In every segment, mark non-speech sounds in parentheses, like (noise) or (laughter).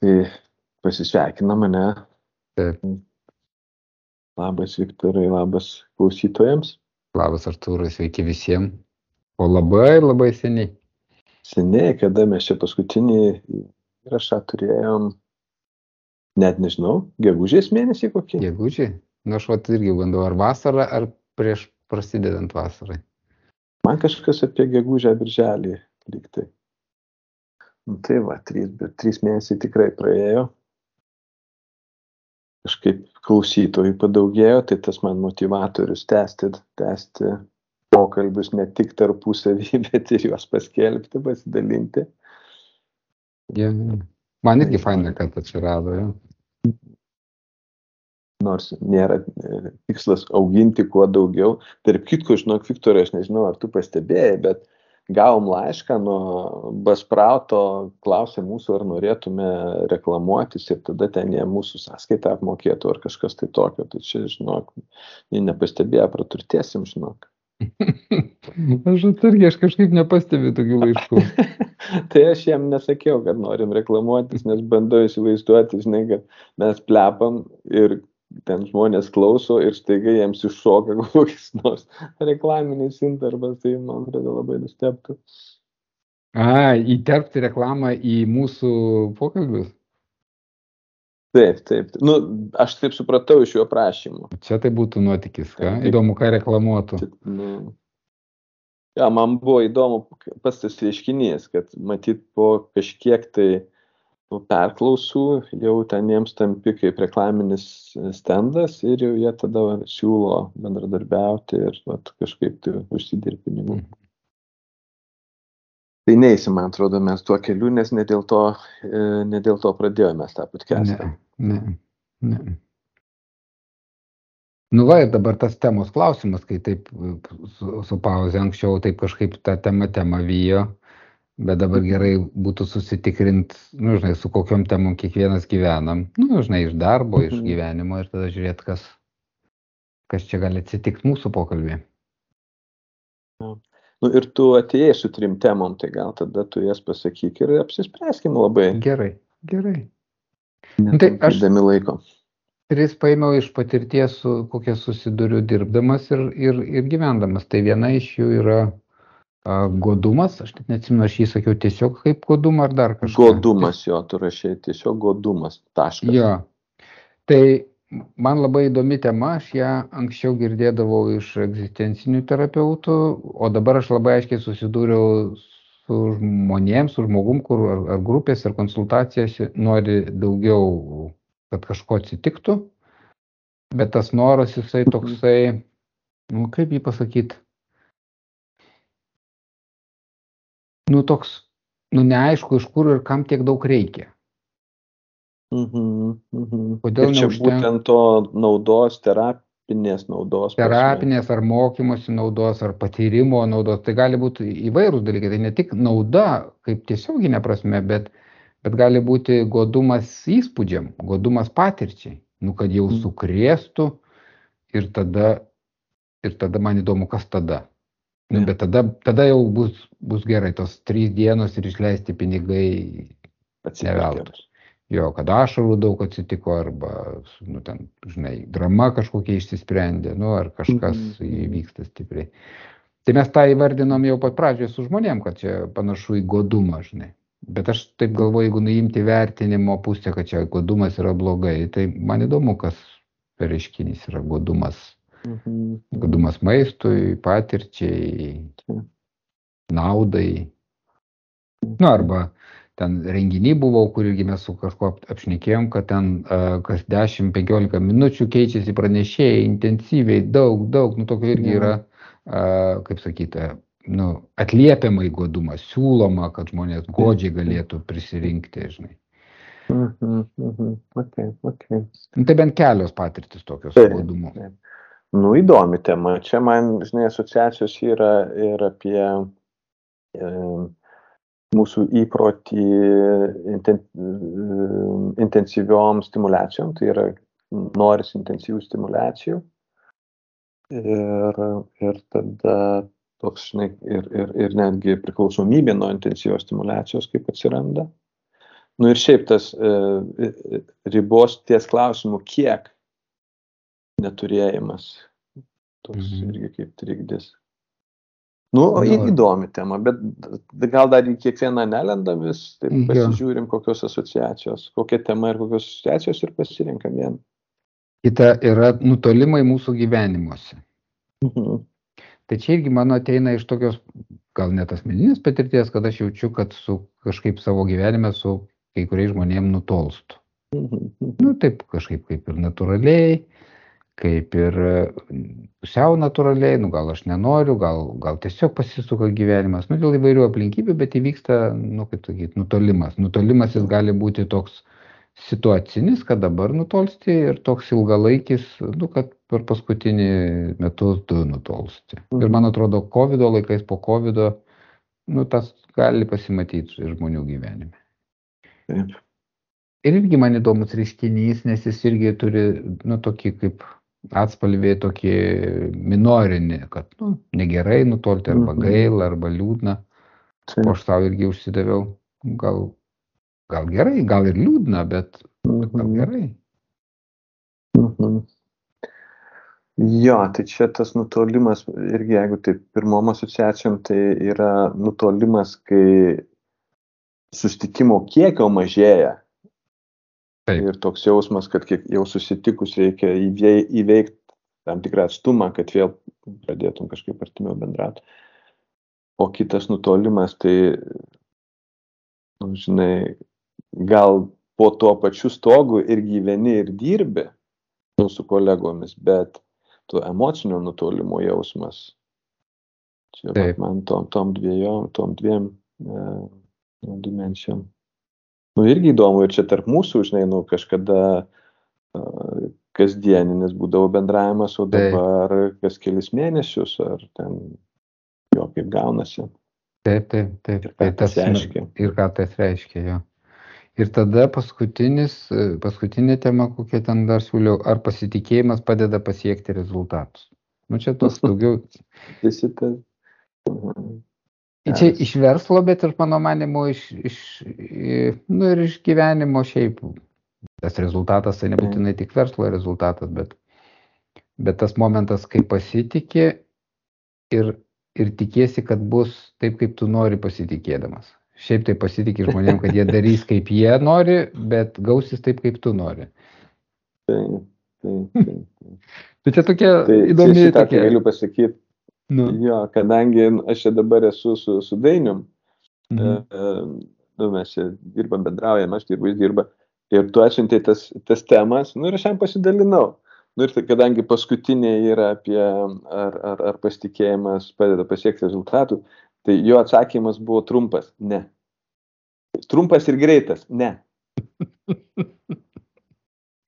Tai pasisveikina mane. Taip. Labas Viktorai, labas klausytojams. Labas Artūrai, sveiki visiems. O labai labai seniai. Seniai, kada mes čia paskutinį įrašą turėjom, net nežinau, gegužės mėnesį kokį. Gegužė? Nu, aš vat irgi bandau, ar vasarą, ar prieš prasidedant vasarai. Man kažkas apie gegužę birželį liktai. Nu, tai va, trys, bet trys mėnesiai tikrai praėjo. Kažkaip klausytojų padaugėjo, tai tas man motivatorius tęsti, tęsti pokalbius ne tik tarpusavį, (laughs) bet ir juos paskelbti, pasidalinti. Ja. Man irgi faina, kad atsirado. Ja. Nors nėra e, tikslas auginti kuo daugiau. Tarp kitko, žinok, Viktorai, aš nežinau, ar tu pastebėjai, bet gavom laišką nuo Basprauto, klausė mūsų, ar norėtume reklamuotis ir tada ten jie mūsų sąskaitą apmokėtų ar kažkas tai tokio. Tai čia, žinok, jie nepastebėjo, praturtėsim, žinok. (laughs) aš irgi, aš kažkaip nepastebiu tokių laiškų. (laughs) tai aš jam nesakiau, kad norim reklamuotis, nes bandau įsivaizduoti, žinai, kad mes plepam ir ten žmonės klauso ir staiga jiems iššoka (laughs) kokias nors reklaminis intervas, tai man atrodo labai nustebtų. A, įterpti reklamą į mūsų pokalbius? Taip, taip. Nu, aš taip supratau iš jo prašymų. Čia tai būtų nuotykis, ką? Įdomu, ką reklamuotų. Čia, nu, ja, man buvo įdomu pas tas reiškinys, kad matyt po kažkiek tai nu, perklausų jau ten jiems tampi kaip reklaminis stendas ir jau jie tada siūlo bendradarbiauti ir vat, kažkaip tai užsidirbti pinigų. Mm. Tai neįsim, man atrodo, mes tuo keliu, nes ne dėl to, e, ne dėl to pradėjome tą podcastą. Ne, ne, ne. Nu va, ir dabar tas temos klausimas, kai taip su, su pauze anksčiau taip kažkaip tą temą temą vyjo, bet dabar gerai būtų susitikrint, nu, žinai, su kokiam temom kiekvienas gyvenam, nu, žinai, iš darbo, iš mhm. gyvenimo ir tada žiūrėt, kas, kas čia gali atsitikti mūsų pokalbėje. Nu, ir tu atėjai su trim temom, tai gal tada tu jas pasakyk ir apsispręskim labai. Gerai, gerai. Nu, tai aš dami laiko. Tris paėmiau iš patirties, su, kokia susiduriu dirbdamas ir, ir, ir gyvendamas. Tai viena iš jų yra godumas, aš net neatsimenu, aš jį sakiau tiesiog kaip godumą ar dar kažką. Godumas jo, tu rašai tiesiog godumas, taškas. Jo. Tai man labai įdomi tema, aš ją anksčiau girdėdavau iš egzistencinių terapeutų, o dabar aš labai aiškiai susidūriau su žmonėms, su žmogum, kur ar, ar grupės, ar konsultacijas nori daugiau, kad kažko atsitiktų, bet tas noras jisai toksai, nu kaip jį pasakyti, nu toks, nu neaišku, iš kur ir kam tiek daug reikia. Mhm, mhm. Kodėl ir čia neužten... būtent to naudos, terapinės naudos. Terapinės prasme. ar mokymosi naudos, ar patyrimo naudos. Tai gali būti įvairūs dalykai. Tai ne tik nauda, kaip tiesioginė prasme, bet, bet gali būti godumas įspūdžiam, godumas patirčiai. Nu, kad jau mhm. sukrėstų ir tada, ir tada man įdomu, kas tada. Nu, bet tada, tada jau bus, bus gerai, tos trys dienos ir išleisti pinigai neveltui jo, kad ašarų daug atsitiko, arba, nu, ten, žinai, drama kažkokia išsisprendė, nu, ar kažkas mhm. įvyksta stipriai. Tai mes tą įvardinom jau pat pradžioje su žmonėm, kad čia panašu į godumą, žinai. Bet aš taip galvoju, jeigu nuimti vertinimo pusę, kad čia godumas yra blogai, tai man įdomu, kas reiškinys yra godumas. Mhm. Godumas maistui, patirčiai, naudai. Nu, arba ten renginy buvau, kur irgi mes su kažkuo apšnekėjom, kad ten uh, kas 10-15 minučių keičiasi pranešėjai intensyviai, daug, daug, nu tokio irgi yra, uh, kaip sakyti, nu, atliepiamai godumas, siūloma, kad žmonės godžiai galėtų prisirinkti, žinai. Mhm, mhm, okay, okay. Nu, tai bent kelios patirtis tokios su godumu. Nu, įdomi tema. Čia man, žinai, asociacijos yra ir apie e, mūsų įprotį inten, intensyviom stimulacijom, tai yra noris intensyvių stimulacijų. Ir, ir tada toks, žinai, ir, ir, ir netgi priklausomybė nuo intensyvios stimulacijos kaip atsiranda. Nu ir šiaip tas e, ribos ties klausimu, kiek neturėjimas, toks mhm. irgi kaip trikdis. Nu, no. įdomi tema, bet gal dar į kiekvieną nelenda vis, taip pasižiūrim, kokios asociacijos, kokia tema ir kokios asociacijos ir pasirinkam vieną. Kita yra nutolimai mūsų gyvenimuose. Mhm. Tai čia irgi mano ateina iš tokios, gal net asmeninės patirties, kad aš jaučiu, kad su kažkaip savo gyvenime su kai kuriais žmonėm nutolstu. Mhm. Nu, taip kažkaip kaip ir natūraliai, kaip ir pusiau natūraliai, nu gal aš nenoriu, gal, gal tiesiog pasisuka gyvenimas, nu dėl įvairių aplinkybių, bet įvyksta, nu kaip sakyti, nutolimas. Nutolimas jis gali būti toks situacinis, kad dabar nutolsti ir toks ilgalaikis, nu kad per paskutinį metus tu nutolsti. Ir man atrodo, COVID laikais po COVID, nu tas gali pasimatyti žmonių gyvenime. Taip. Ir irgi man įdomus reiškinys, nes jis irgi turi, nu, tokį kaip atspalviai tokį minorinį, kad nu, negerai nutolti arba mhm. gaila, arba liūdna. O aš tau irgi užsidaviau, gal, gal gerai, gal ir liūdna, bet, bet gal mhm. gerai. Mhm. Jo, tai čia tas nutolimas, irgi jeigu taip pirmom asociacijom, tai yra nutolimas, kai sustikimo kiekio mažėja Taip. Ir toks jausmas, kad kiek jau susitikus reikia įveikti tam tikrą atstumą, kad vėl pradėtum kažkaip artimiau bendrauti. O kitas nutolimas, tai, nu, žinai, gal po tuo pačiu stogu ir gyveni ir dirbi nu, su kolegomis, bet tu emocinio nutolimo jausmas. Čia man tom, tom dviejom, tom dviem e, dimensijom nu irgi įdomu ir čia tarp mūsų, žinai, nu kažkada uh, kasdieninis būdavo bendravimas, o dabar taip. kas kelis mėnesius ar ten jo kaip gaunasi. Taip, taip, taip. Ir ką tai tas reiškia. Ir ką tas reiškia, jo. Ir tada paskutinis, paskutinė tema, kokia ten dar siūliau, ar pasitikėjimas padeda pasiekti rezultatus. Nu čia tos (laughs) daugiau. Visi tas. Mhm. Čia iš verslo, bet ir mano manimo iš, iš, nu, ir iš gyvenimo šiaip. Tas rezultatas tai nebūtinai tik verslo rezultatas, bet, bet tas momentas, kai pasitikė ir, ir tikėsi, kad bus taip, kaip tu nori pasitikėdamas. Šiaip tai pasitikė žmonėm, kad jie darys, kaip jie nori, bet gausis taip, kaip tu nori. Taip, taip, taip. tai čia tokia tai, įdomi. Šitą tokia... galiu pasakyti Nu. Jo, kadangi aš čia dabar esu su, su Dainium, mhm. e, e, nu, mes čia dirbam, bendraujam, aš dirbu, jis dirba, ir tu atsiuntėjai tas, tas temas, nu ir aš jam pasidalinau. Nu ir tai, kadangi paskutinė yra apie ar, ar, ar pasitikėjimas padeda pasiekti rezultatų, tai jo atsakymas buvo trumpas - ne. Trumpas ir greitas - ne. (laughs)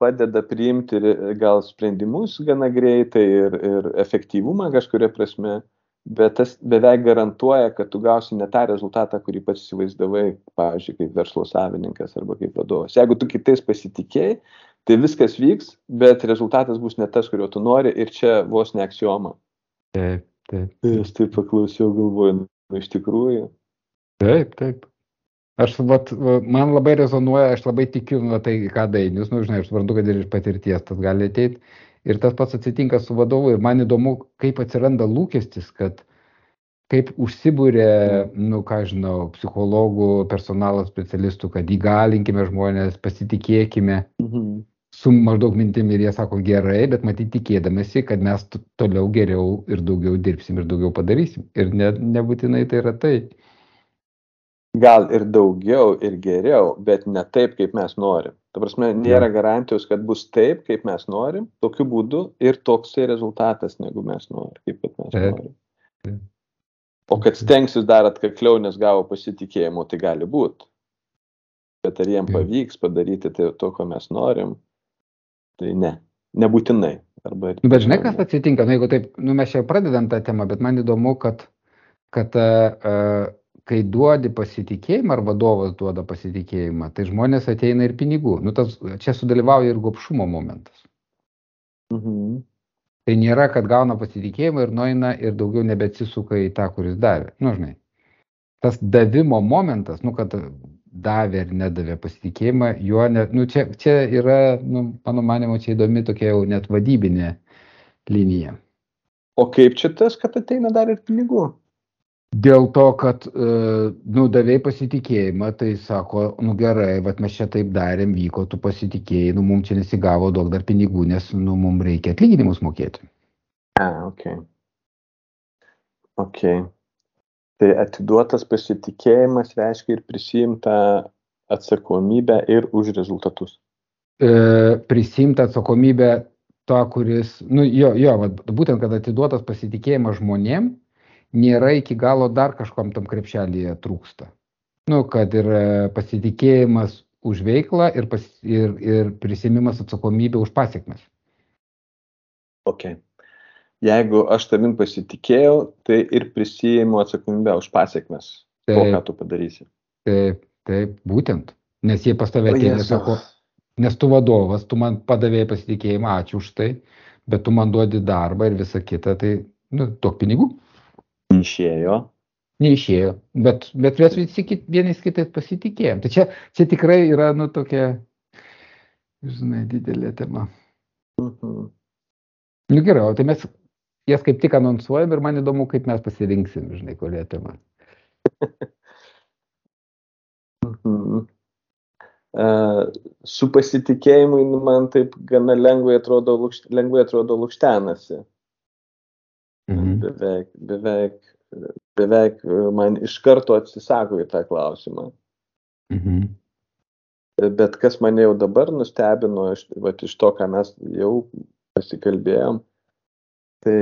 padeda priimti gal sprendimus gana greitai ir, ir efektyvumą kažkuria prasme, bet tas beveik garantuoja, kad tu gausi ne tą rezultatą, kurį pats įsivaizdavai, pavyzdžiui, kaip verslo savininkas arba kaip vadovas. Jeigu tu kitais pasitikėjai, tai viskas vyks, bet rezultatas bus ne tas, kurio tu nori ir čia vos ne aksioma. Taip, taip. Aš taip paklausiau, galvoju, nu, iš tikrųjų. Taip, taip. Aš, vat, man labai rezonuoja, aš labai tikiu, nu, tai ką dainius, nu, žinai, aš suprantu, kad ir iš patirties tas gali ateiti. Ir tas pats atsitinka su vadovu ir man įdomu, kaip atsiranda lūkestis, kad kaip užsibūrė, nu, ką žinau, psichologų, personalo specialistų, kad įgalinkime žmonės, pasitikėkime mhm. su maždaug mintim ir jie sako gerai, bet matyti tikėdamasi, kad mes toliau geriau ir daugiau dirbsim ir daugiau padarysim. Ir ne, nebūtinai tai yra tai gal ir daugiau ir geriau, bet ne taip, kaip mes norim. Ta prasme, nėra garantijos, kad bus taip, kaip mes norim, tokiu būdu ir toksai rezultatas, negu mes norim, kaip mes norim. O kad stengsis dar atkakliau, nes gavo pasitikėjimo, tai gali būti. Bet ar jiem pavyks padaryti tai, to, ko mes norim, tai ne, nebūtinai. Arba bet žinai, kas atsitinka, nu, jeigu taip, nu, mes čia pradedam tą temą, bet man įdomu, kad, kad uh, kai duodi pasitikėjimą ar vadovas duoda pasitikėjimą, tai žmonės ateina ir pinigų. Nu, tas, čia sudalyvauja ir gopšumo momentas. Mhm. Tai nėra, kad gauna pasitikėjimą ir nueina ir daugiau nebeatsisuka į tą, kuris davė. Nu, žinai. Tas davimo momentas, nu, kad davė ar nedavė pasitikėjimą, juo net, nu, čia, čia yra, nu, mano manimo, čia įdomi tokia jau net vadybinė linija. O kaip čia tas, kad ateina dar ir pinigų? Dėl to, kad, e, nu, davėjai pasitikėjimą, tai sako, nu gerai, bet mes čia taip darėm, vyko, tu pasitikėjai, nu, mums čia nesigavo daug dar pinigų, nes, nu, mums reikia atlyginimus mokėti. A, ok. Ok. Tai atiduotas pasitikėjimas reiškia ir prisimta atsakomybę ir už rezultatus. E, prisimta atsakomybę to, kuris, nu, jo, jo, vat, būtent, kad atiduotas pasitikėjimas žmonėm, nėra iki galo dar kažkom tam krepšelėje trūksta. Nu, kad ir e, pasitikėjimas už veiklą ir, pas, ir, ir prisimimas atsakomybė už pasiekmes. Ok. Jeigu aš tavim pasitikėjau, tai ir prisijimu atsakomybę už pasiekmes. Taip, to, ką tu padarysi. Taip, taip, būtent. Nes jie pas tave ir sako, nes tu vadovas, tu man padavėjai pasitikėjimą, ačiū už tai, bet tu man duodi darbą ir visą kitą, tai, nu, duok pinigų. Neišėjo. Neišėjo, bet, bet mes visi kit, vienais kitais pasitikėjom. Tai čia, čia tikrai yra, nu, tokia, žinai, didelė tema. Mhm. Nu gerai, o tai mes jas kaip tik anonsuojam ir man įdomu, kaip mes pasirinksim, žinai, kokia tema. (laughs) mhm. Uh, su pasitikėjimu man taip gana lengvai atrodo, lukšt, lengvai atrodo lukštenasi. Mhm. Beveik, beveik, beveik man iš karto atsisako į tą klausimą. Mhm. Bet kas mane jau dabar nustebino, iš, vat, iš to, ką mes jau pasikalbėjom, tai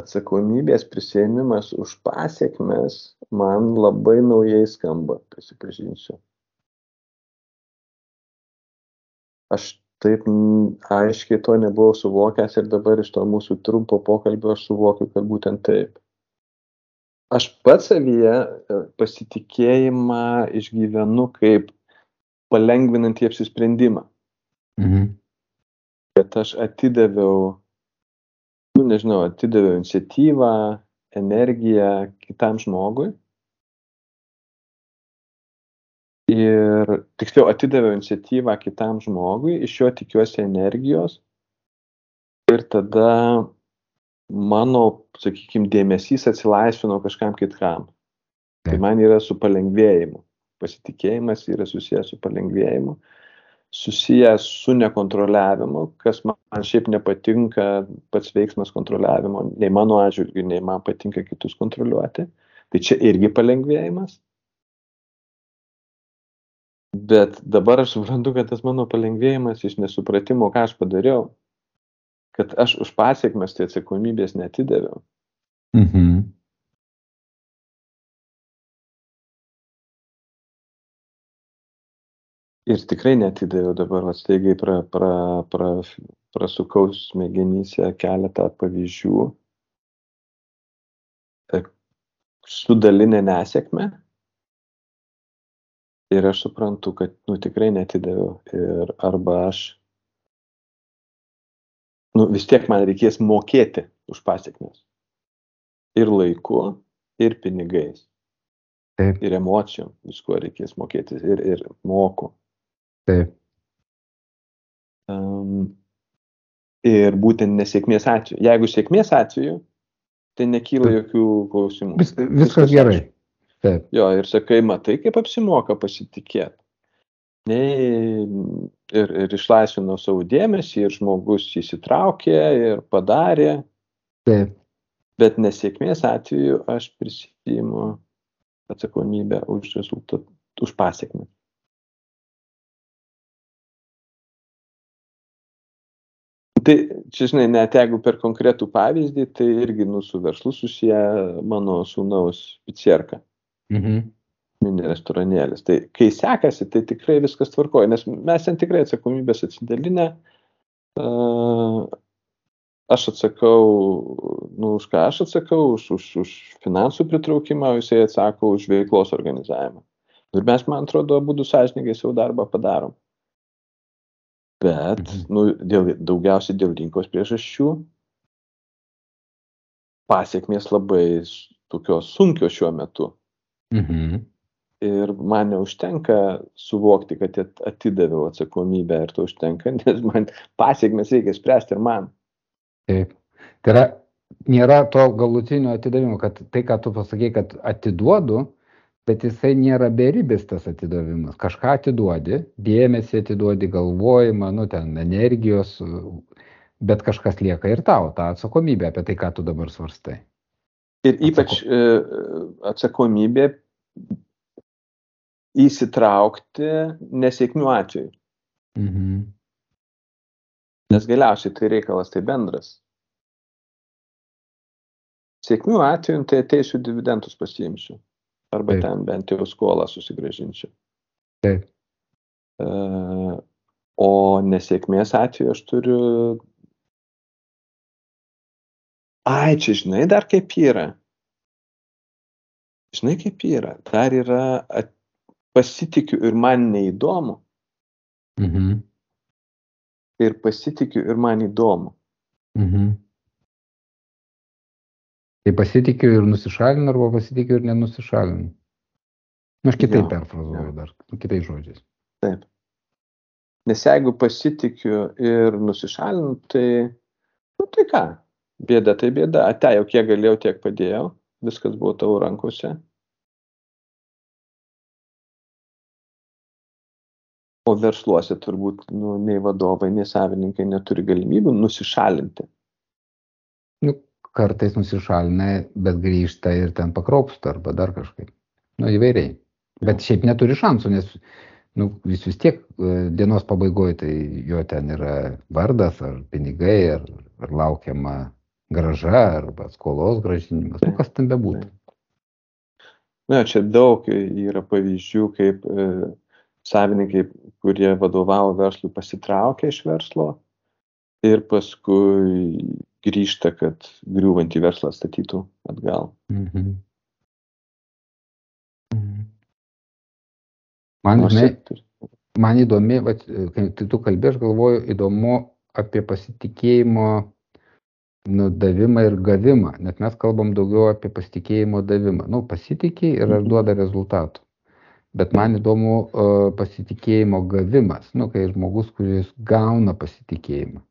atsakomybės prisėmimas už pasiekmes man labai naujai skamba, prisipažinsiu. Aš taip aiškiai to nebuvau suvokęs ir dabar iš to mūsų trumpo pokalbio aš suvokiu, kad būtent taip. Aš pats savyje e, pasitikėjimą išgyvenu kaip palengvinantį apsisprendimą. Mhm. Bet aš atidaviau, nu nežinau, atidaviau iniciatyvą, energiją kitam žmogui ir tiksliau atidaviau iniciatyvą kitam žmogui, iš jo tikiuosi energijos ir tada mano, sakykime, dėmesys atsilaisvino kažkam kitkam. Tai man yra su palengvėjimu. Pasitikėjimas yra susijęs su palengvėjimu, susijęs su nekontroliavimu, kas man šiaip nepatinka pats veiksmas kontroliavimo, nei mano atžvilgiu, nei man patinka kitus kontroliuoti. Tai čia irgi palengvėjimas. Bet dabar aš suprantu, kad tas mano palengvėjimas iš nesupratimo, ką aš padariau, kad aš už pasiekmes tai atsakomybės netidaviau. Mhm. Ir tikrai netidaviau dabar, atstaigiai pra, pra, pra, prasukau smegenyse keletą pavyzdžių e, su dalinė nesėkme ir aš suprantu, kad, nu, tikrai netidaviau. Ir arba aš, nu, vis tiek man reikės mokėti už pasiekmes. Ir laiku, ir pinigais. Taip. Ir emocijom, viskuo reikės mokėti. Ir, ir moku. Taip. Um, ir būtent nesėkmės atveju. Jeigu sėkmės atveju, tai nekyla jokių klausimų. Vis, viskas, viskas gerai. Aš, Taip. Jo, ir sakai, matai, kaip apsimoka pasitikėti. Nei, ir, ir išlaisvino savo dėmesį, ir žmogus įsitraukė, ir padarė. Taip. Bet nesėkmės atveju aš prisijimu atsakomybę už rezultatą, už pasiekmę. Tai, čia žinai, net jeigu per konkretų pavyzdį, tai irgi nu, su verslu susiję mano sūnaus pizzerka. Mhm. Mini restoranėlis. Tai kai sekasi, tai tikrai viskas tvarkoja, nes mes ten tikrai atsakomybės atsidalinę. Uh, aš atsakau, nu, už ką aš atsakau, už, už, už finansų pritraukimą, o jisai atsako už veiklos organizavimą. Ir mes, man atrodo, būdų sąžininkai savo darbą padarom. Bet, mhm. nu, dėl, daugiausiai dėl rinkos priežasčių, pasiekmės labai tokios sunkios šiuo metu. Mhm. ir man neužtenka suvokti, kad atidaviau atsakomybę ir to užtenka, (laughs) nes man pasiekmes reikia spręsti ir man. Taip. Tai yra, nėra to galutinio atidavimo, kad tai, ką tu pasakai, kad atiduodu, bet jisai nėra beribis tas atidavimas. Kažką atiduodi, dėmesį atiduodi, galvojimą, nu ten energijos, bet kažkas lieka ir tau, tą atsakomybę apie tai, ką tu dabar svarstai. Ir ypač Atsako... E, atsakomybė įsitraukti nesėkmių atveju. Mhm. Nes galiausiai tai reikalas tai bendras. Sėkmių atveju tai ateisiu dividendus pasiimsiu. Arba Taip. ten bent jau skolą susigražinsiu. Taip. Uh, o nesėkmės atveju aš turiu. Ai, čia žinai dar kaip yra. Žinai kaip yra. Dar yra at, pasitikiu ir man neįdomu. Mhm. Ir pasitikiu ir man įdomu. Mhm. Tai pasitikiu ir nusišalinu, arba pasitikiu ir nenusišalinu. Na, aš kitaip perfrazuoju dar, kitais žodžiais. Taip. Nes jeigu pasitikiu ir nusišalinu, tai, nu tai ką, bėda tai bėda. Ate jau kiek galėjau, tiek padėjau, viskas buvo tavo rankose. o versluose turbūt nu, nei vadovai, nei savininkai neturi galimybių nusišalinti. Nu, kartais nusišalina, bet grįžta ir ten pakropsta arba dar kažkaip. Nu, įvairiai. Bet šiaip neturi šansų, nes nu, vis vis tiek e, dienos pabaigoje tai jo ten yra vardas ar pinigai, ar, ar laukiama graža, arba skolos gražinimas, nu, kas ten bebūtų. Na, čia daug yra pavyzdžių, kaip e, savininkai, kurie vadovavo verslui, pasitraukia iš verslo ir paskui grįžta, kad griūvantį verslą statytų atgal. Mhm. mhm. Man, žinai, man įdomi, va, kai tu kalbė, aš galvoju, įdomu apie pasitikėjimo nudavimą ir gavimą, net mes kalbam daugiau apie pasitikėjimo davimą. Nu, pasitikė ir ar mhm. duoda rezultatų bet man įdomu pasitikėjimo gavimas, nu, kai žmogus, kuris gauna pasitikėjimą.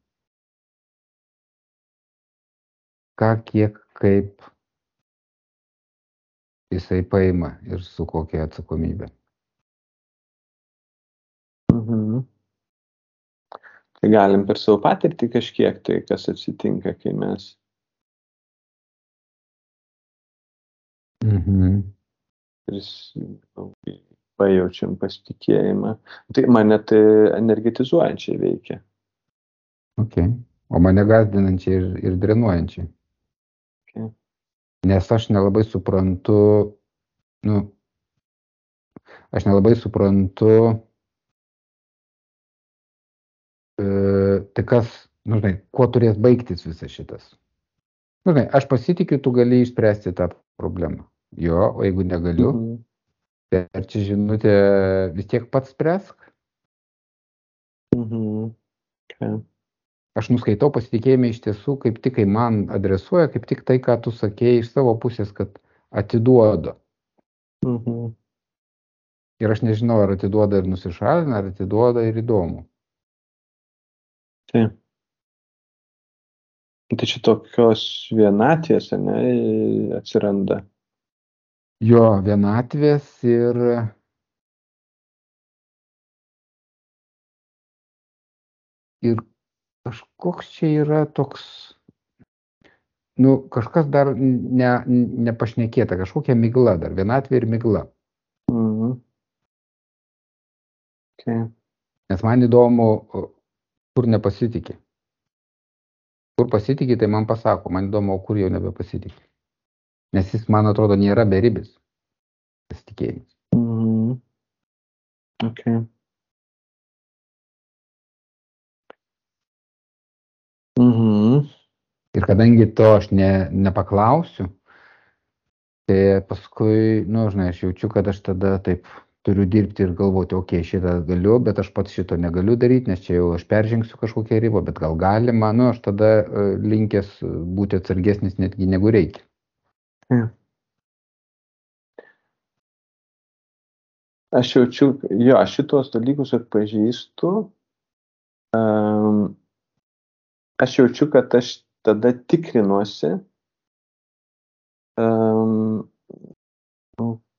Ką, kiek, kaip jisai paima ir su kokia atsakomybė. Galim per savo patirtį kažkiek tai, kas atsitinka, kai mes. Mhm. Pris, pajaučiam pasitikėjimą. Tai mane tai energetizuojančiai veikia. Okay. O mane gazdinančiai ir, ir drenuojančiai. Okay. Nes aš nelabai suprantu, nu, aš nelabai suprantu, tai kas, nu, žinai, kuo turės baigtis visas šitas. Nu, žinai, aš pasitikiu, tu gali išspręsti tą problemą. Jo, o jeigu negaliu, -hmm. Tai ar čia žinutė vis tiek pats spręsk? Mhm. Okay. Aš nuskaitau pasitikėjimą iš tiesų, kaip tik kai man adresuoja, kaip tik tai, ką tu sakėjai iš savo pusės, kad atiduoda. Mhm. Ir aš nežinau, ar atiduoda ir nusišalina, ar atiduoda ir įdomu. Taip. Tai čia tokios vienatvės, ne, atsiranda jo vienatvės ir ir kažkoks čia yra toks, nu, kažkas dar ne, nepašnekėta, kažkokia migla dar, vienatvė ir migla. Mhm. Okay. Nes man įdomu, kur nepasitikė. Kur pasitikė, tai man pasako, man įdomu, kur jau nebepasitikė. Nes jis, man atrodo, nėra beribis pasitikėjimas. Mm. Okay. Mhm. Ir kadangi to aš ne, nepaklausiu, tai paskui, nu, žinai, aš jaučiu, kad aš tada taip turiu dirbti ir galvoti, okei, okay, šitą galiu, bet aš pats šito negaliu daryti, nes čia jau aš peržengsiu kažkokią ribą, bet gal galima, nu, aš tada uh, linkęs būti atsargesnis netgi negu reikia. Ja. aš jaučiu, jo, aš šitos dalykus atpažįstu. Um, aš jaučiu, kad aš tada tikrinuosi, um,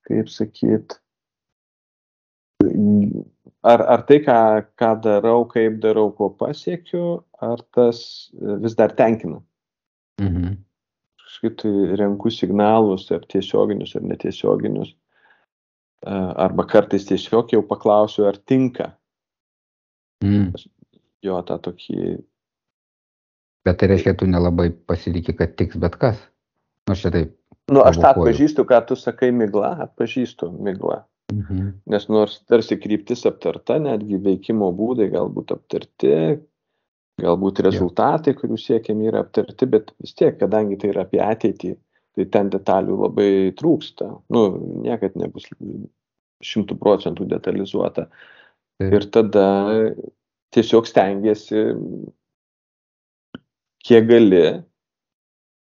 kaip sakyt, ar, ar tai, ką, ką darau, kaip darau, ko pasiekiu, ar tas vis dar tenkina. Mhm. Kažkaip tai renku signalus, ar tiesioginius, ar netiesioginius. Arba kartais tiesiog jau paklausiu, ar tinka. Mhm. Jo, tą tokį. Bet tai reiškia, tu nelabai pasitikė, kad tiks bet kas. Nu, taip. Nu, aš tą atpažįstu, ką tu sakai migla, atpažįstu migla. Mhm. Nes nors tarsi kryptis aptarta, netgi veikimo būdai galbūt aptarti, galbūt rezultatai, kurių siekiam yra aptarti, bet vis tiek, kadangi tai yra apie ateitį, tai ten detalių labai trūksta. Nu, niekad nebus šimtų procentų detalizuota. Taip. Ir tada tiesiog stengiasi, kiek gali,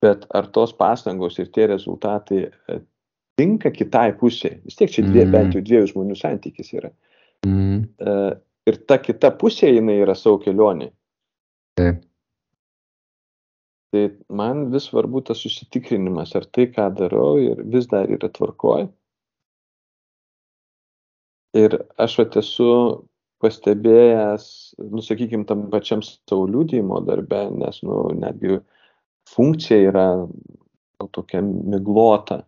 bet ar tos pastangos ir tie rezultatai tinka kitai pusiai. Vis tiek čia dvie, Mm. bent jau dviejų žmonių santykis yra. Mhm. E, Ir ta kita pusė jinai yra savo kelionė. Taip. Tai man vis svarbu tas susitikrinimas, ar tai, ką darau, ir vis dar yra tvarkoj. Ir aš vat esu pastebėjęs, nu, sakykime, tam pačiam savo liūdėjimo darbe, nes, nu, netgi funkcija yra nu, tokia miglota,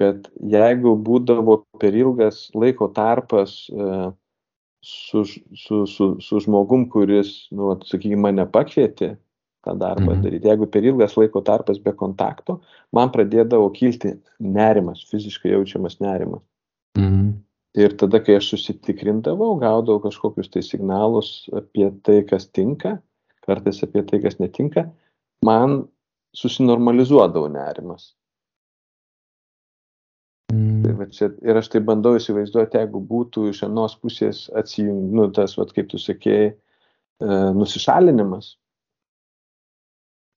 kad jeigu būdavo per ilgas laiko tarpas e, su, su, su, su žmogum, kuris, nu, sakykime, mane pakvietė tą darbą Mhm. daryti, jeigu per ilgas laiko tarpas be kontakto, man pradėdavo kilti nerimas, fiziškai jaučiamas nerimas. Mhm. Ir tada, kai aš susitikrindavau, gaudavau kažkokius tai signalus apie tai, kas tinka, kartais apie tai, kas netinka, man susinormalizuodavo nerimas. Tai Mhm. va čia, ir aš tai bandau įsivaizduoti, jeigu būtų iš vienos pusės atsijung, nu, tas, va, kaip tu sakėjai, e, nusišalinimas.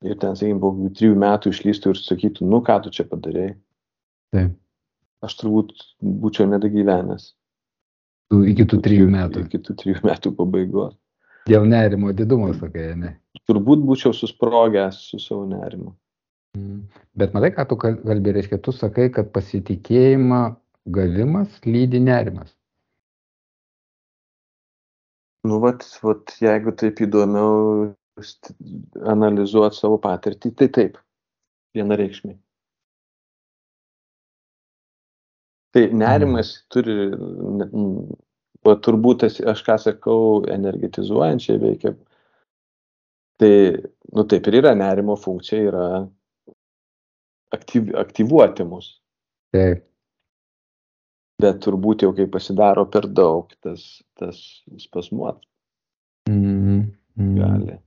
Ir ten, sakykime, po trijų metų išlystų ir sakytų, nu, ką tu čia padarėjai. Taip. Aš turbūt būčiau nedagyvenęs. Tu Iki tų trijų metų. Iki tų trijų metų pabaigos. Dėl nerimo didumo, sakai, ne? Turbūt būčiau susprogęs su savo nerimu. Mhm. Bet matai, ką tu kal- kalbi, reiškia, tu sakai, kad pasitikėjimą gavimas lydi nerimas. Nu, vat, vat, jeigu taip įdomiau analizuoti savo patirtį, tai taip, vienareikšmiai. Tai nerimas turi, ne- m, o turbūt aš ką sakau, energetizuojančiai veikia. Tai, nu taip ir yra, nerimo funkcija yra aktyv, aktyvuoti mus. Taip. Bet turbūt jau kai pasidaro per daug, tas, tas spasmuot Mhm. Mhm. gali.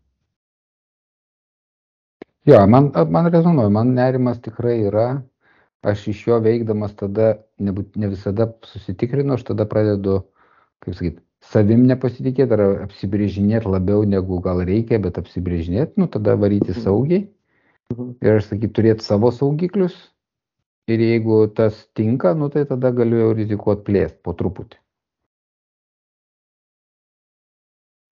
Jo, man, man rezonuoja, man nerimas tikrai yra, aš iš jo veikdamas tada nebūt, ne visada susitikrinu, aš tada pradedu, kaip sakyt, savim nepasitikėti ar apsibrėžinėti labiau negu gal reikia, bet apsibrėžinėti, nu tada varyti Mhm. saugiai. Ir aš sakyt, turėti savo saugiklius ir jeigu tas tinka, nu tai tada galiu jau rizikuoti plėsti po truputį.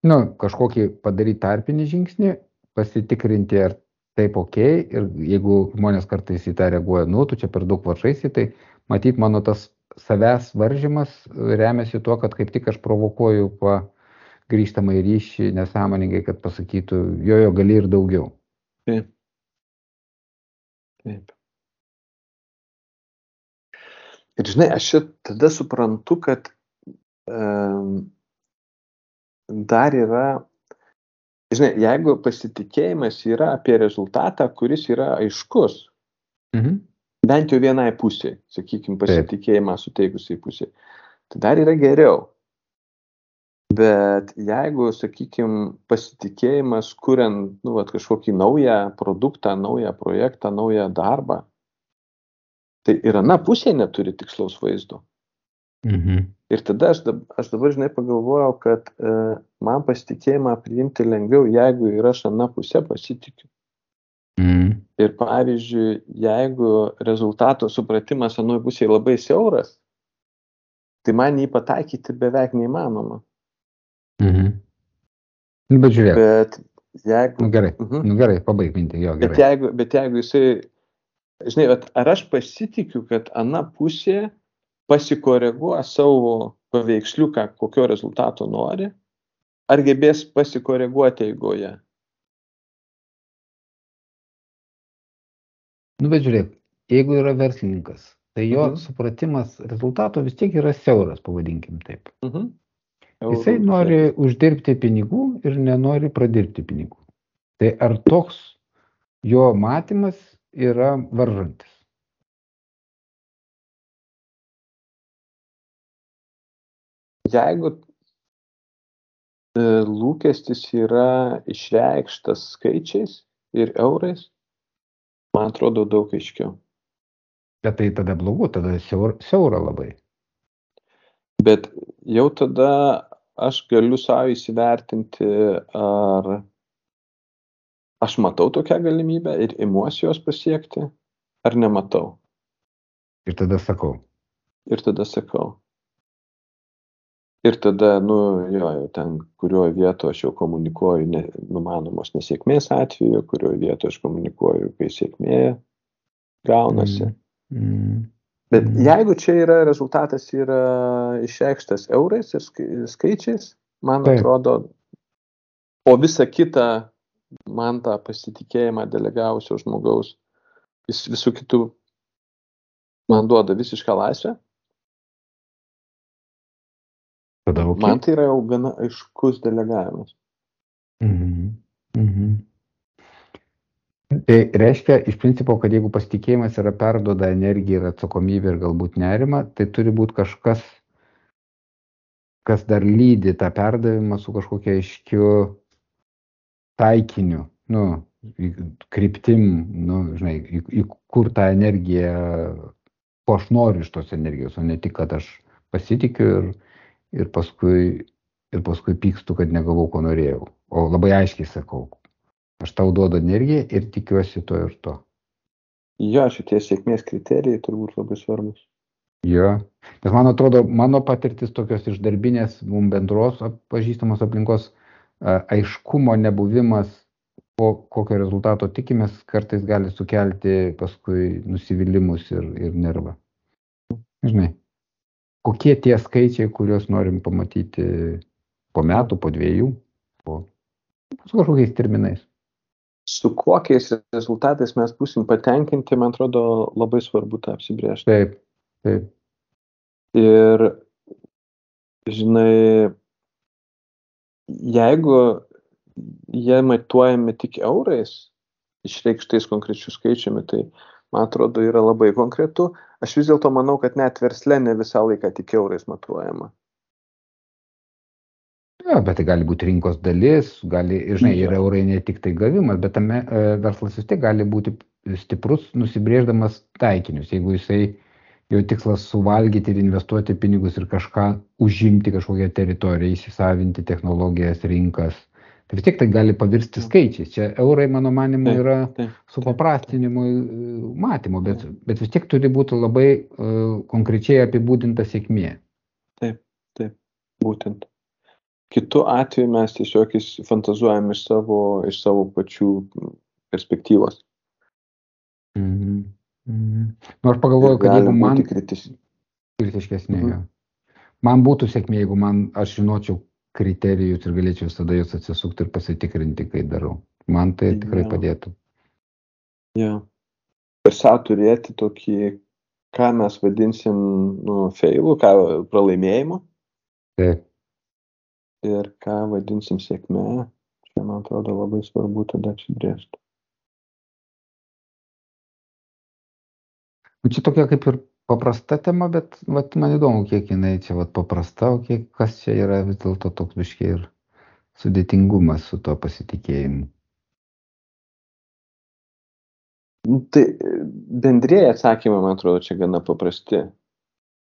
Nu, kažkokį padaryti tarpinį žingsnį, pasitikrinti, ar taip ok, ir jeigu žmonės kartais į tą reaguoja, nu, tu čia per daug varžaisi, tai matyt, mano tas savęs varžymas remiasi tuo, kad kaip tik aš provokuoju pa grįžtamą į ryšį nesąmoningai, kad pasakytų, jo, jo, gali ir daugiau. Taip. Taip. Ir žinai, aš tada suprantu, kad um, dar yra, žinai, jeigu pasitikėjimas yra apie rezultatą, kuris yra aiškus, Mhm. bent jau vienai pusiai, sakykime, pasitikėjimą suteikusiai pusiai, tai dar yra geriau. Bet jeigu, sakykime, pasitikėjimas, kuriant nu, vat, kažkokį naują produktą, naują projektą, naują darbą, tai ir ana pusė neturi tikslaus vaizdo. Mhm. Ir tada aš, dab, aš dabar, žinai, pagalvojau, kad e, man pasitikėjimą priimti lengviau, jeigu ir aš ana pusė pasitikiu. Mhm. Ir pavyzdžiui, jeigu rezultato supratimas anoje pusėje labai siauras, tai man jį pataikyti beveik neįmanoma. Mhm. Nu, bet žiūrėk. Bet jeigu... Nu gerai, Mhm. nu gerai, pabaig mintį, jo, Bet gerai. jeigu, bet jeigu jisai, žinai, vat ar aš pasitikiu, kad ana pusė pasikoreguoja savo paveiksliuką, kokio rezultato nori, ar gebės pasikoreguoti eigoje? Nu, bet žiūrėk, jeigu yra verslininkas, tai jo Mhm. supratimas rezultato vis tiek yra siauras, pavadinkim taip. Mhm. Jisai nori uždirbti pinigų ir nenori pradirbti pinigų. Tai ar toks jo matymas yra varžantis? Jeigu e, lūkestis yra išreikštas skaičiais ir eurais, man atrodo daug aiškiau. Bet tai tada blogu, tada siaura labai. Bet jau tada aš galiu savo įsivertinti, ar aš matau tokią galimybę ir imuosi jos pasiekti, ar nematau. Ir tada sakau, Ir tada sakau. Ir tada, nu, jo, jau ten, kurioje vietoje aš jau komunikuoju ne, numanomos nesėkmės atveju, kurioje vietoje aš komunikuoju, kai sėkmė gaunasi. mm, mm, Bet jeigu čia yra rezultatas yra išreikštas eurais ir skai- skaičiais, man Taip. atrodo, o visa kita man tą pasitikėjimą delegavusio žmogaus, jis visų kitų man duoda visišką laisvę, tada okay. man tai yra jau gana aiškus delegavimas. Mhm. Mhm. Tai reiškia, iš principo, kad jeigu pasitikėjimas yra perduoda energiją ir atsakomybę ir galbūt nerimą, tai turi būti kažkas, kas dar lydi tą perdavimą su kažkokia aiškiu taikiniu, nu, kryptim, nu, žinai, į, į kur tą energiją, ko aš noriu iš tos energijos, o ne tik, kad aš pasitikiu ir, ir, paskui, ir paskui pykstu, kad negavau, ko norėjau. O labai aiškiai sakau, aš tau duodu energiją ir tikiuosi to ir to. Jo, šitie sėkmės kriterijai turbūt labai svarbus. Jo. Nes man atrodo, mano patirtis tokios iš darbinės, mums bendros pažįstamos aplinkos, aiškumo nebuvimas, ko, kokio rezultato tikimės, kartais gali sukelti paskui nusivylimus ir, ir nervą. Žinai, kokie tie skaičiai, kuriuos norim pamatyti po metų, po dviejų, po su kažkokiais terminais. Su kokiais rezultatais mes būsim patenkinti, man atrodo, labai svarbu tą apsibriežti. Taip, taip. Ir, žinai, jeigu jie matuojami tik eurais, išreikštais konkrečių skaičiumi, tai man atrodo yra labai konkretu. Aš vis dėlto manau, kad net versle ne visą laiką tik eurais matuojama. Jo, bet tai gali būti rinkos dalis, gali, žinai, ir eurai ne tik tai gavimas, bet tame e, verslas vis tiek gali būti stiprus, nusibrėždamas taikinius. Jeigu jisai jo tikslas suvalgyti ir investuoti pinigus ir kažką užimti kažkokią teritoriją, įsisavinti technologijas, rinkas, tai vis tiek tai gali pavirsti skaičiais. Čia eurai, mano manimu, yra taip, supaprastinimo matymo, bet, bet vis tiek turi būti labai uh, konkrečiai apibūdinta sėkmė. Taip, taip, būtent. Kitu atveju mes tiesiog fantazuojam iš savo, iš savo pačių perspektyvos. Mhm. Mhm. Nu, aš pagalvoju, kad jeigu man kritis. kritiškesnė, Mhm. man būtų sėkmė, jeigu man aš žinočiau kriterijus ir galėčiau visada juos atsisukti ir pasitikrinti, kai darau. Man tai tikrai Jo. padėtų. Ja. Ir savo turėti tokį, ką mes vadinsim, nu, failų, ką pralaimėjimu Taip. Ir ką vadinsim sėkme. Čia, man atrodo, labai svarbu tada apsibrėžti. Nu, Čia tokia kaip ir paprasta tema, bet vat, man įdomu, kiek jinai čia vat, paprasta, o kiek kas čia yra vis dėlto toks biškiai ir sudėtingumas su to pasitikėjimu. Nu, Tai bendrėjai atsakymai, man atrodo, čia gana paprasti.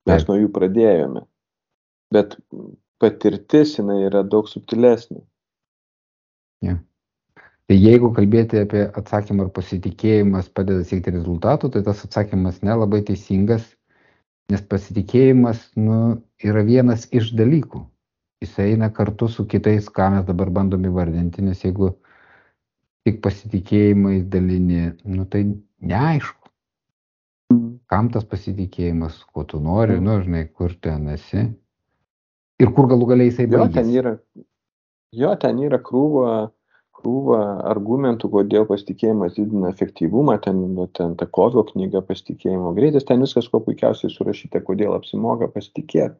Mes Taip. nuo jų pradėjome. Bet patirtis jinai yra daug subtilesnė. Tai jeigu kalbėti apie atsakymą ar pasitikėjimas padeda siekti rezultatų, tai tas atsakymas nelabai teisingas, nes pasitikėjimas, nu, yra vienas iš dalykų. Jis eina kartu su kitais, ką mes dabar bandom įvardinti, nes jeigu tik pasitikėjimais dalini, nu tai neaišku. Kam tas pasitikėjimas, ko tu nori, mm. nu, žinai, kur ten esi. Ir kur galų galiai jisai. Jo, ten yra, jo, ten yra krūva krūvą argumentų, kodėl pasitikėjimas didina efektyvumą, ten, nu, ten ta kovo knyga pasitikėjimo greitis, ten viskas kuo puikiausiai surašyta, kodėl apsimoga pasitikėti.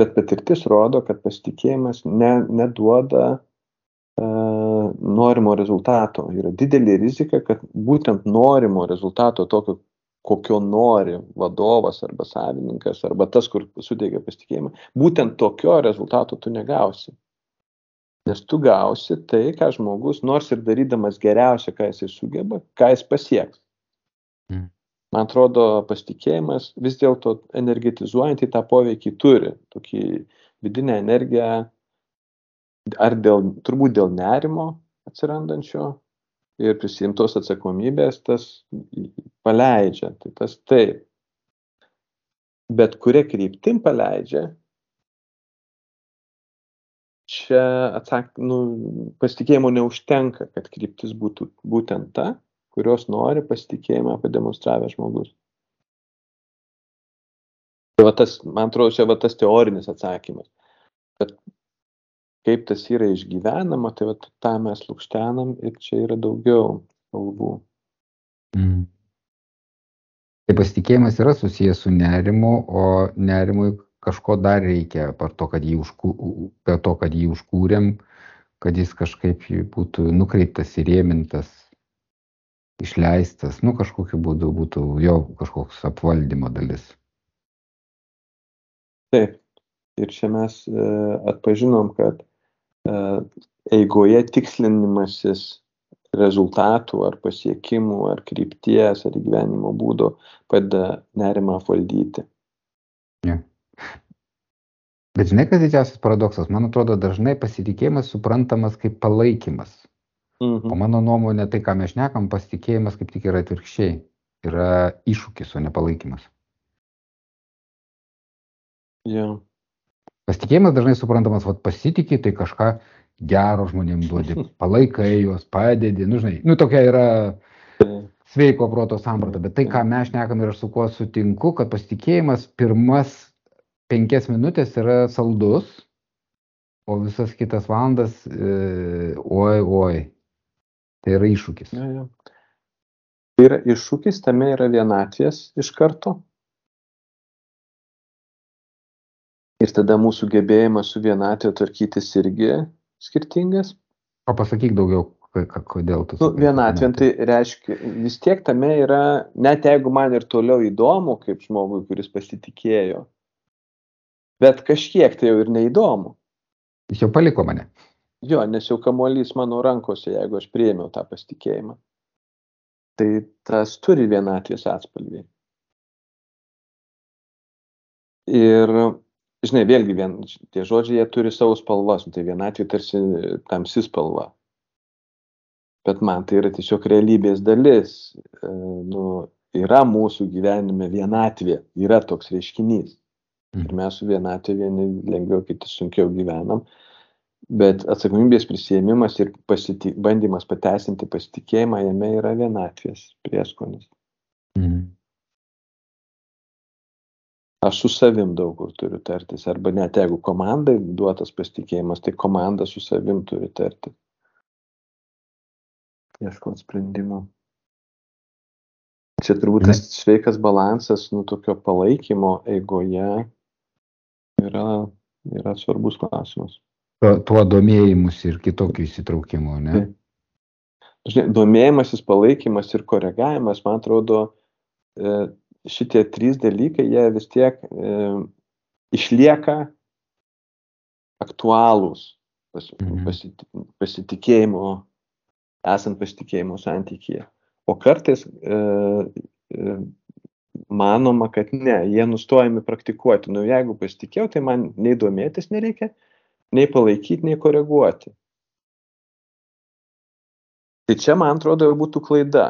Bet patirtis rodo, kad pasitikėjimas ne, neduoda uh, norimo rezultato. Yra didelė rizika, kad būtent norimo rezultato tokio, kokio nori vadovas arba savininkas arba tas, kur suteikia pasitikėjimą, būtent tokio rezultato tu negausi. Nes tu gausi tai, ką žmogus, nors ir darydamas geriausia, ką jisai sugeba, ką jis pasieks. Mm. Man atrodo, pasitikėjimas vis dėlto energetizuojantį tą poveikį turi, tokį vidinę energiją, ar dėl, turbūt dėl nerimo atsirandančio ir prisimtos atsakomybės, tas paleidžia, tai tas taip. Bet kuria kryptim paleidžia, čia atsak, nu, pasitikėjimo neužtenka, kad kryptis būtų būtent ta, kurios nori pasitikėjimą pademonstravęs žmogus. Tai va tas, man atrodo, čia va tas teorinis atsakymas. Bet kaip tas yra išgyvenama, tai va tą mes lūkštenam ir čia yra daugiau kalbų. Mm. Tai pasitikėjimas yra susijęs su nerimu, o nerimui kažko dar reikia, per to, kad jį, užkū, per to, kad jį užkūrėm, kad jis kažkaip būtų nukreiptas įrėmintas, išleistas, nu kažkokiu būdu būtų jo kažkoks apvaldymo dalis. Taip, ir čia mes e, atpažinom, kad eigoje tikslinimasis rezultatų ar pasiekimų ar krypties ar gyvenimo būdo padeda nerimą valdyti. Yeah. Bet žinai, kas didžiausias paradoksas? Man atrodo, dažnai pasitikėjimas suprantamas kaip palaikymas. Mhm. O mano nuomonė, tai ką mes šnekam, pasitikėjimas kaip tik yra atvirkščiai. Yra iššūkis, o ne palaikymas. Yeah. Pasitikėjimas dažnai suprantamas, vad pasitikė, tai kažką gero žmonėms duodi, (laughs) palaikai juos, padedi, nu žinai, nu tokia yra sveiko proto samprata, bet tai, ką mes šnekam ir aš su kuo sutinku, kad pasitikėjimas pirmas penkias minutės yra saldus, o visas kitas valandas, e, oi, oi. Tai yra iššūkis. Ja, ja. Tai yra iššūkis, tame yra vienatvės iš karto. Ir tada mūsų gebėjimas su vienatvė tvarkytis irgi skirtingas. O pasakyk daugiau, kodėl tu. Nu, vienatvė, tai reiškia, vis tiek tame yra, net jeigu man ir toliau įdomu, kaip žmogui, kuris pasitikėjo, Bet kažkiek tai jau ir neįdomu. Jis jau paliko mane. Jo, nes jau kamuolys mano rankose, jeigu aš prieimiau tą pasitikėjimą. Tai tas turi vienatvės atspalvį. Ir, žinai, vėlgi, vien, tie žodžiai, jie turi savo spalvas, nu, tai vienatvė tarsi tamsi spalva. Bet man tai yra tiesiog realybės dalis. E, nu, yra mūsų gyvenime vienatvė, yra toks reiškinys. Ir mhm. mes su vienatvė vieni lengviau, kiti sunkiau gyvenam. Bet atsakomybės prisėmimas ir pasitik, bandymas pateisinti pasitikėjimą jame yra vienatvės prieskonis. Mhm. Aš su savim daug kur turiu tartis. Arba net jeigu komandai duotas pasitikėjimas, tai komanda su savim turi tartis. Ieškoti sprendimų. Čia turbūt tas sveikas balansas, nu, tokio palaikymo eigoje yra, yra svarbus klausimas. Tuo, domėjimus ir kitokiu įsitraukimu, ne? Žinai, domėjimasis, palaikymas ir koregavimas, man atrodo, e, šitie trys dalykai, jie vis tiek e, išlieka aktualūs pas, mhm. pasit, pasitikėjimo, esant pasitikėjimo santykyje. O kartais e, e, manoma, kad ne, jie nustojami praktikuoti. Nu, jeigu pasitikėjau, tai man nei domėtis nereikia, nei palaikyti, nei koreguoti. Tai čia, man atrodo, jau būtų klaida.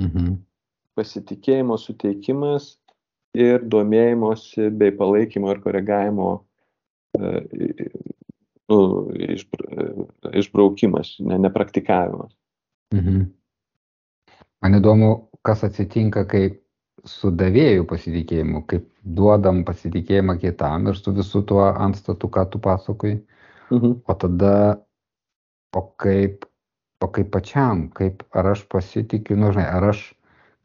Mhm. Pasitikėjimo suteikimas ir domėjimosi bei palaikymo ir koregavimo e, nu, išbra, išbraukimas, ne, nepraktikavimas. Mhm. Man įdomu, kas atsitinka, kai su davėjų pasitikėjimu, kaip duodam pasitikėjimą kitam ir su visu tuo antstatu, ką tu pasakoji. Mhm. O tada, o kaip, o kaip pačiam, kaip ar aš pasitikiu, nu, žinai, ar aš,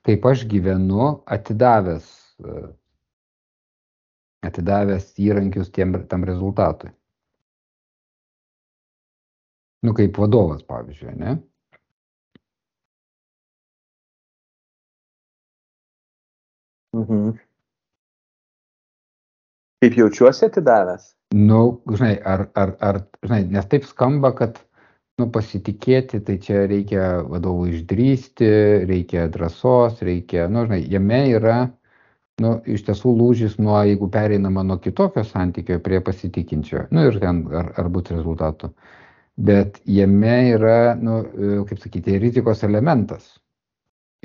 kaip aš gyvenu, atidavęs, atidavęs įrankius tiem, tam rezultatui. Nu, kaip vadovas, pavyzdžiui, ne? Mhm. Kaip jaučiuosi atidavęs? Nu, žinai, ar, ar, ar, žinai, nes taip skamba, kad, nu, pasitikėti, tai čia reikia vadovų išdrysti, reikia drąsos, reikia, nu, žinai, jame yra, nu, iš tiesų lūžis nuo, jeigu pereinama nuo kitokio santykio prie pasitikinčio, nu, ir ten ar, ar būtų rezultatų. Bet jame yra, nu, kaip sakyti, rizikos elementas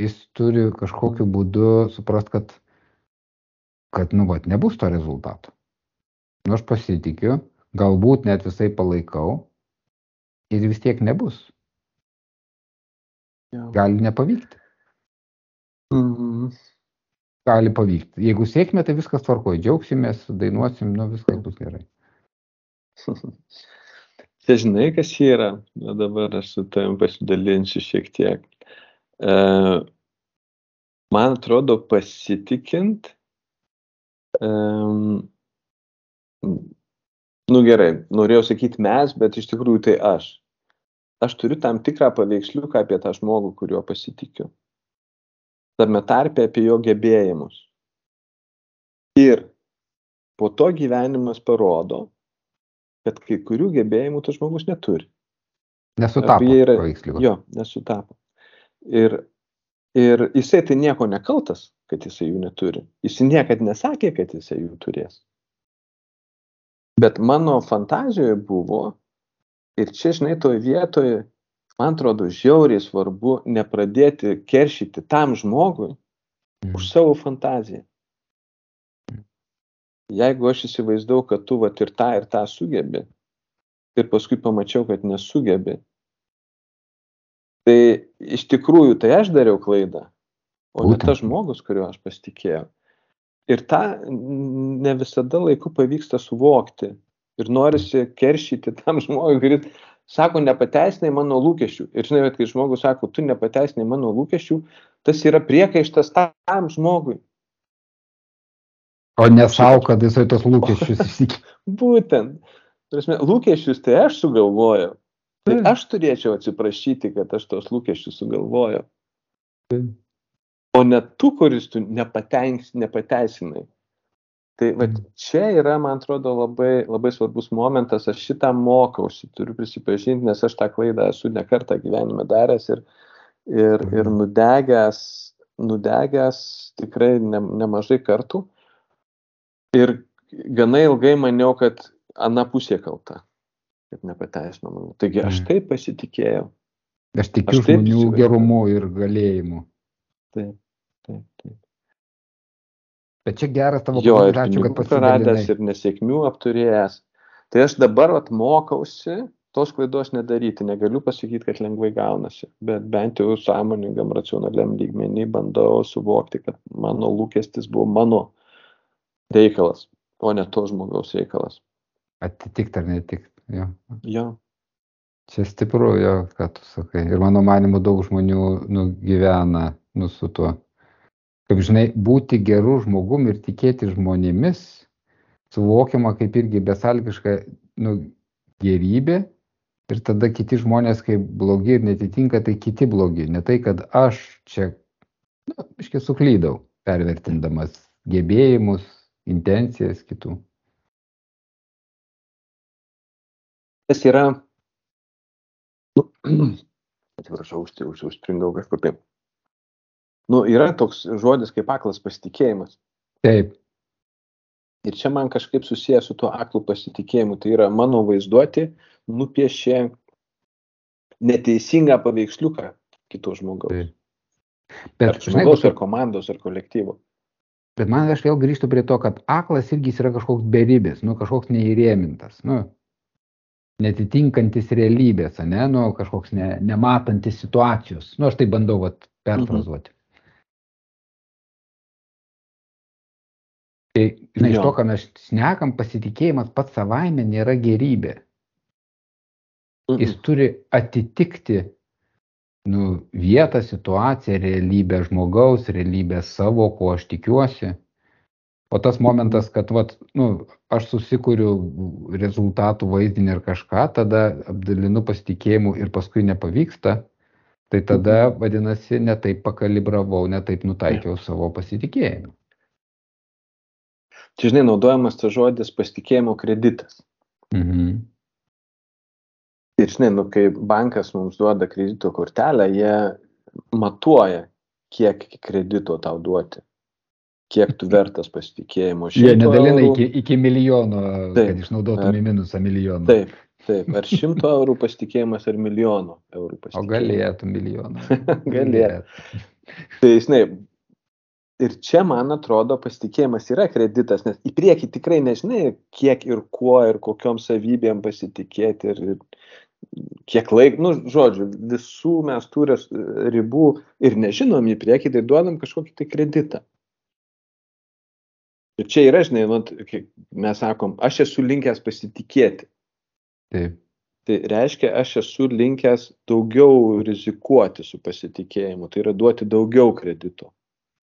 jis turi kažkokiu būdu suprast, kad, kad nu, vat, nebus to rezultato. Nu, aš pasitikiu, galbūt net visai palaikau ir vis tiek nebus. Gali nepavykti. Mhm. Gali pavykti. Jeigu sėkmė, tai viskas tvarkoja. Džiaugsimės, dainuosim, nu viskas bus gerai. (laughs) Čia žinai, kas yra. Na dabar aš su tavim pasidalinsiu šiek tiek. E, man atrodo, pasitikint, um, nu gerai, norėjau sakyti mes, bet iš tikrųjų tai aš. Aš turiu tam tikrą paveiksliuką apie tą žmogų, kuriuo pasitikiu. Tame tarpe apie jo gebėjimus. Ir po to gyvenimas parodo, kad kai kurių gebėjimų tas žmogus neturi. Nesutapo. Yra, jo, nesutapo. Ir, ir jisai tai nieko nekaltas, kad jisai jų neturi. Jis niekad nesakė, kad jisai jų turės. Bet mano fantazijoje buvo, ir čia, žinai, toje vietoje, man atrodo, žiauriai svarbu nepradėti keršyti tam žmogui mm. už savo fantaziją. Jeigu aš įsivaizdau, kad tu vat ir tą ir tą sugebi, ir paskui pamačiau, kad nesugebi, Tai iš tikrųjų tai aš dariau klaidą, o Būtent. ne tas žmogus, kuriuo aš pasitikėjau. Ir tą ne visada laiku pavyksta suvokti. Ir norisi keršyti tam žmogui, kuris sako, nepateisinai mano lūkesčių. Ir žinai, kad kai žmogus sako, tu nepateisinai mano lūkesčių, tas yra priekaištas tam žmogui. O ne savo, kad jisai tos lūkesčius (laughs) įsikė. Būtent. Prasme, lūkesčius tai aš sugalvojau. Tai aš turėčiau atsiprašyti, kad aš tos lūkesčius sugalvojau. O ne tu, kuris tu nepateisinai. Tai va, mm. čia yra, man atrodo, labai, labai svarbus momentas, aš šitą mokausi, turiu prisipažinti, nes aš tą klaidą esu nekartą gyvenime daręs ir, ir, ir mm. nudegęs, nudegęs tikrai ne, nemažai kartų. Ir gana ilgai maniau, kad ana pusė kalta kad nepateisino manau. Taigi aš mm. taip pasitikėjau. Aš tikiu aš žmonių gerumu ir galėjimu. Taip, taip, taip. Bet čia geras tavo jo, ir ačiū, kad praradęs ir nesėkmių apturėjęs. Tai aš dabar atmokausi tos klaidos nedaryti. Negaliu pasakyti, kad lengvai gaunasi, bet bent jau sąmoningam, racionaliam lygmenį bandau suvokti, kad mano lūkestis buvo mano reikalas, o ne to žmogaus reikalas. Atitikti ar netikti. Jo. jo. Čia stipru, jo, ką tu sakai. Ir mano manimu daug žmonių nu, gyvena nu, su tuo. Kaip žinai, būti gerų žmogum ir tikėti žmonėmis suvokiama kaip irgi besalgiška nu, gerybė. Ir tada kiti žmonės, kai blogi ir netitinka, tai kiti blogi. Ne tai, kad aš čia, na, nu, iškiai suklydau, pervertindamas gebėjimus, intencijas kitų. kas yra, nu, (clears throat) atsiprašau, užspringau kažkur taip. Nu, yra toks žodis kaip aklas pasitikėjimas. Taip. Ir čia man kažkaip susijęs su tuo aklų pasitikėjimu. Tai yra mano vaizduoti nupiešė neteisingą paveiksliuką kito žmogaus. Taip. Bet, ar žmogaus, ar komandos, ar kolektyvo. Bet man aš vėl grįžtu prie to, kad aklas irgi yra kažkoks beribis, nu, kažkoks neįrėmintas, nu, netitinkantis realybės, ne, nu, kažkoks ne, nematantis situacijos. Nu, aš tai bandau vat, perfrazuoti. Mhm. Tai, žinai, iš to, ką mes šnekam, pasitikėjimas pats savaime nėra gerybė. Jis turi atitikti nu, vietą, situaciją, realybę žmogaus, realybę savo, ko aš tikiuosi. O tas momentas, kad vat, nu, aš susikūriu rezultatų vaizdinį ir kažką, tada apdalinu pasitikėjimu ir paskui nepavyksta, tai tada, vadinasi, netaip pakalibravau, netaip nutaikiau savo pasitikėjimą. Čia, žinai, naudojamas tas žodis pasitikėjimo kreditas. Mhm. Ir žinai, nu, kai bankas mums duoda kredito kortelę, jie matuoja, kiek kredito tau duoti. Kiek tu vertas pasitikėjimo. Jie nedalina iki, iki milijono, taip, kad išnaudotum į minusą milijoną. Taip, taip. Ar šimto eurų pasitikėjimas, ar milijono eurų pasitikėjimas. O galėtų milijoną. (laughs) galėtų. tai, žinai, ir čia, man atrodo, pasitikėjimas yra kreditas, nes į priekį tikrai nežinai, kiek ir kuo ir kokiom savybėm pasitikėti ir, ir kiek laiko, nu, žodžiu, visų mes turės ribų ir nežinom į priekį, tai duodam kažkokį tai kreditą. Ir čia yra, žinai, nu, mes sakom, aš esu linkęs pasitikėti. Taip. Tai reiškia, aš esu linkęs daugiau rizikuoti su pasitikėjimu, tai yra duoti daugiau kredito.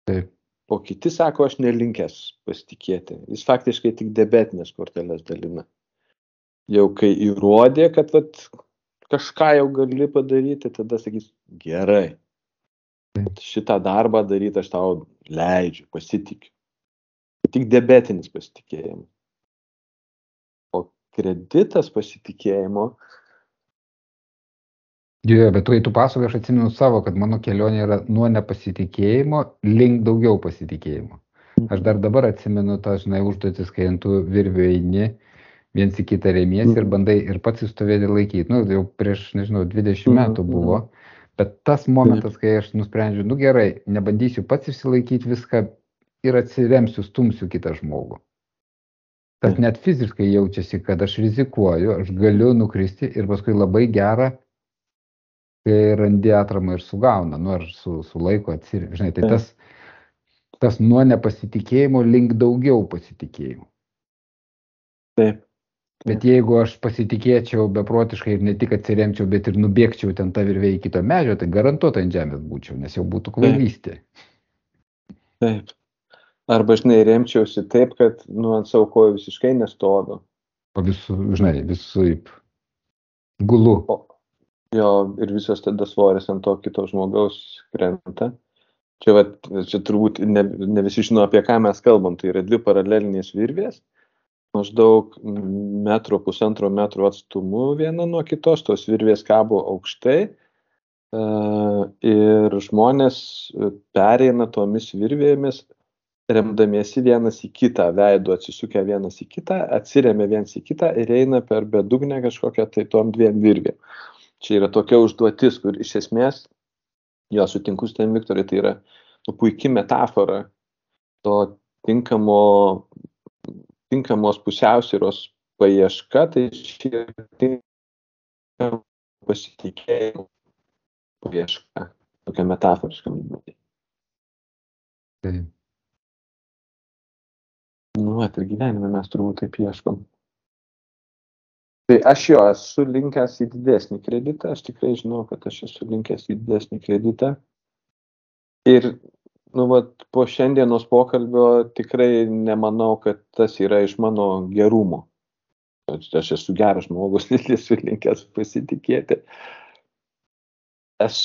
Taip. O kiti sako, aš nelinkęs pasitikėti. Jis faktiškai tik debetinės kortelės dalina. Jau kai įrodė, kad vat, kažką jau gali padaryti, tada sakys, gerai. Šitą darbą daryti aš tau leidžiu, pasitikiu. Tik debetinis pasitikėjimas. O kreditas pasitikėjimo Jo, bet tu, tu pasakoji, aš atsimenu savo, kad mano kelionė yra nuo nepasitikėjimo link daugiau pasitikėjimo. Aš dar dabar atsimenu tą, žinai, užduotis, kai ant tų virvių eini, viens į kitą remiesi ir bandai ir pats įstovėti laikyti. Nu, jau prieš, nežinau, 20 metų buvo. Bet tas momentas, kai aš nusprendžiu, nu gerai, nebandysiu pats išsilaikyti viską ir atsiremsiu, stumsiu kitą žmogų. Tas net fiziškai jaučiasi, kad aš rizikuoju, aš galiu nukristi ir paskui labai gerą kai randi atramą ir sugauna, nu ar su, su laiko atsirinkti. Žinai, tai tas, tas nuo nepasitikėjimo link daugiau pasitikėjimo. Taip. Bet jeigu aš pasitikėčiau beprotiškai ir ne tik atsiremčiau, bet ir nubėgčiau ten tą virvę į kito medžio, tai garantuotai ant žemės būčiau, nes jau būtų kvailystė. Taip. Arba, žinai, remčiausi taip, kad nu, ant savo kojų visiškai nestoviu. O visų, žinai, visų gulu. O, jo ir visas tada svoris ant to kito žmogaus krenta. Čia, va, čia turbūt ne, ne visi žino, apie ką mes kalbam. Tai yra dvi paralelinės virvės, maždaug metro, pusantro metro atstumu viena nuo kitos, tos virvės kabo aukštai. Uh, ir žmonės pereina tomis virvėmis, remdamiesi vienas į kitą, veidu atsisukę vienas į kitą, atsiriamia vienas į kitą ir eina per bedugnę kažkokią tai tom dviem virvėm čia yra tokia užduotis, kur iš esmės, jo sutinku su tam Viktorai, tai yra nu, puikia metafora to tinkamo, tinkamos pusiausvyros paieška, tai čia tinkamo pasitikėjimo paieška, tokia metaforiška. Tai. Nu, at ir gyvenime mes turbūt taip ieškom. Tai aš jo esu linkęs į didesnį kreditą, aš tikrai žinau, kad aš esu linkęs į didesnį kreditą. Ir, nu, vat, po šiandienos pokalbio tikrai nemanau, kad tas yra iš mano gerumo. Aš esu geras žmogus, (laughs) esu linkęs pasitikėti. Aš